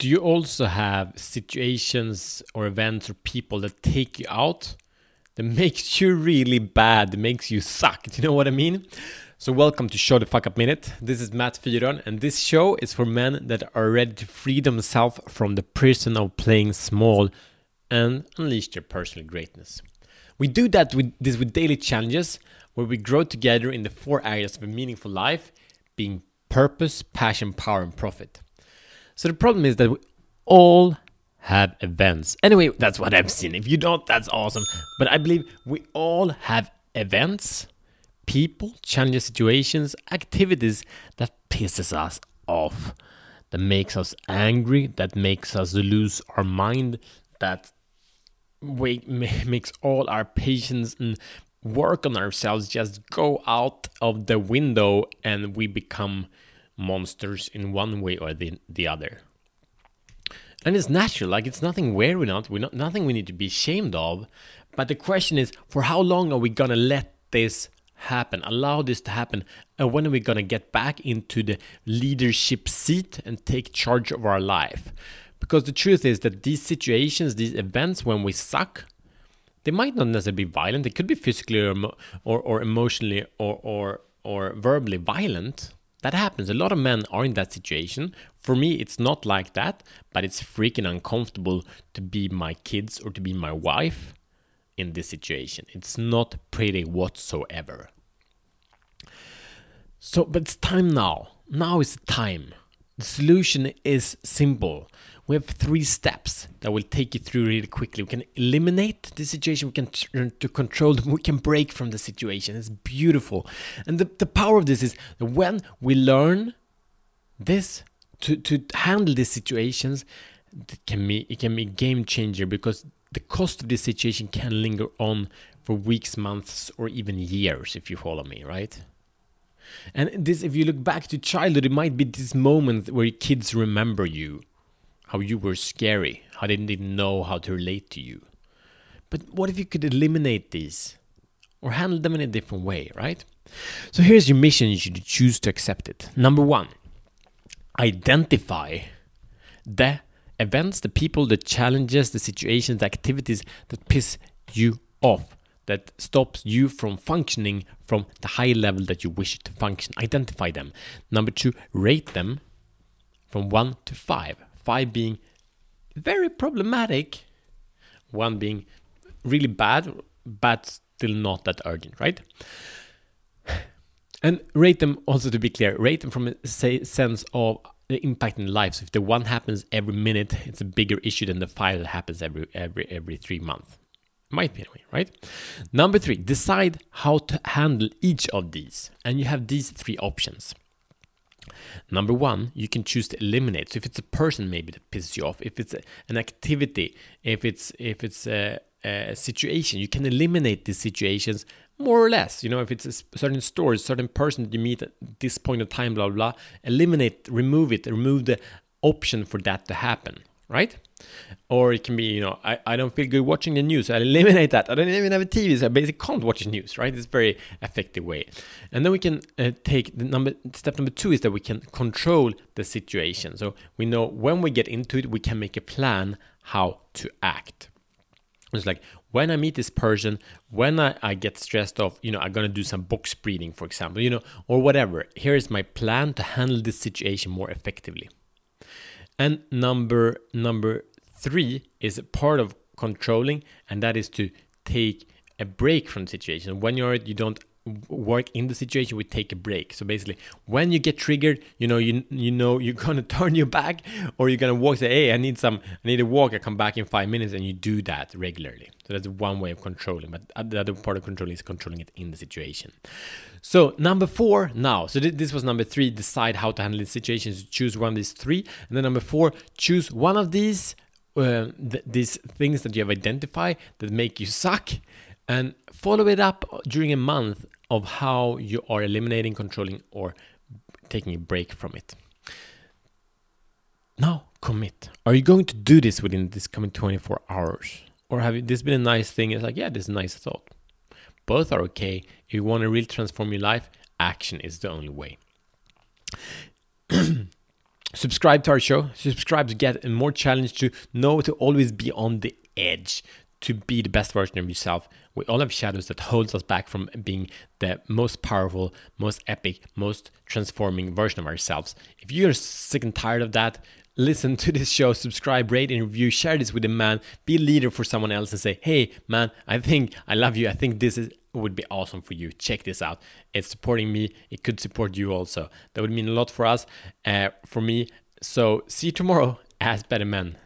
do you also have situations or events or people that take you out that makes you really bad, makes you suck? Do you know what I mean? So, welcome to Show the Fuck Up Minute. This is Matt Fyron, and this show is for men that are ready to free themselves from the prison of playing small and unleash their personal greatness. We do that with this with daily challenges where we grow together in the four areas of a meaningful life being purpose, passion, power, and profit. So the problem is that we all have events. Anyway, that's what I've seen. If you don't, that's awesome. But I believe we all have events people, challenges, situations, activities that pisses us off, that makes us angry, that makes us lose our mind, that we, makes all our patience and work on ourselves just go out of the window and we become monsters in one way or the, the other. And it's natural, like it's nothing we're not, we're not nothing we need to be ashamed of. But the question is, for how long are we gonna let this happen, allow this to happen, and when are we gonna get back into the leadership seat and take charge of our life? Because the truth is that these situations, these events when we suck, they might not necessarily be violent. They could be physically or or, or emotionally or, or or verbally violent. That happens. A lot of men are in that situation. For me, it's not like that, but it's freaking uncomfortable to be my kids or to be my wife in this situation. It's not pretty whatsoever. So, but it's time now. Now is the time. The solution is simple. We have three steps that will take you through really quickly. We can eliminate the situation, we can turn to control them, we can break from the situation. It's beautiful. And the, the power of this is when we learn this to, to handle these situations, it can be it can be a game changer because the cost of this situation can linger on for weeks, months, or even years, if you follow me, right? And this, if you look back to childhood, it might be this moment where kids remember you, how you were scary, how they didn't know how to relate to you. But what if you could eliminate these or handle them in a different way, right? So here's your mission you should choose to accept it. Number one, identify the events, the people, the challenges, the situations, the activities that piss you off, that stops you from functioning from the high level that you wish it to function. Identify them. Number two, rate them from one to five. Five being very problematic, one being really bad, but still not that urgent, right? And rate them also to be clear, rate them from a sense of the impact in life. So if the one happens every minute, it's a bigger issue than the five that happens every every every three months. Might be anyway, right? Number three, decide how to handle each of these, and you have these three options. Number one, you can choose to eliminate. So if it's a person maybe that pisses you off, if it's an activity, if it's if it's a, a situation, you can eliminate these situations more or less. You know, if it's a certain store, a certain person that you meet at this point of time, blah, blah, eliminate, remove it, remove the option for that to happen, right? Or it can be, you know, I, I don't feel good watching the news. I eliminate that. I don't even have a TV, so I basically can't watch the news, right? It's very effective way. And then we can uh, take the number, step number two is that we can control the situation. So we know when we get into it, we can make a plan how to act. It's like when I meet this person, when I, I get stressed off, you know, I'm gonna do some box breathing, for example, you know, or whatever. Here is my plan to handle this situation more effectively. And number number three is part of controlling, and that is to take a break from the situation. When you're you don't work in the situation we take a break. So basically when you get triggered you know you you know you're gonna turn your back or you're gonna walk say hey i need some i need a walk. I come back in five minutes and you do that regularly. So that's one way of controlling but the other part of controlling is controlling it in the situation. So number four now so th- this was number three decide how to handle the situations. Choose one of these three. And then number four choose one of these uh, th- these things that you have identified that make you suck and follow it up during a month of how you are eliminating, controlling, or taking a break from it. Now, commit. Are you going to do this within this coming 24 hours? Or have you, this been a nice thing? It's like, yeah, this is a nice thought. Both are okay. If you want to really transform your life, action is the only way. subscribe to our show. Subscribe to get more challenge to know to always be on the edge to be the best version of yourself. We all have shadows that holds us back from being the most powerful, most epic, most transforming version of ourselves. If you're sick and tired of that, listen to this show, subscribe, rate, and review, share this with a man, be a leader for someone else, and say, hey, man, I think I love you. I think this is would be awesome for you. Check this out. It's supporting me. It could support you also. That would mean a lot for us, uh, for me. So see you tomorrow as better men.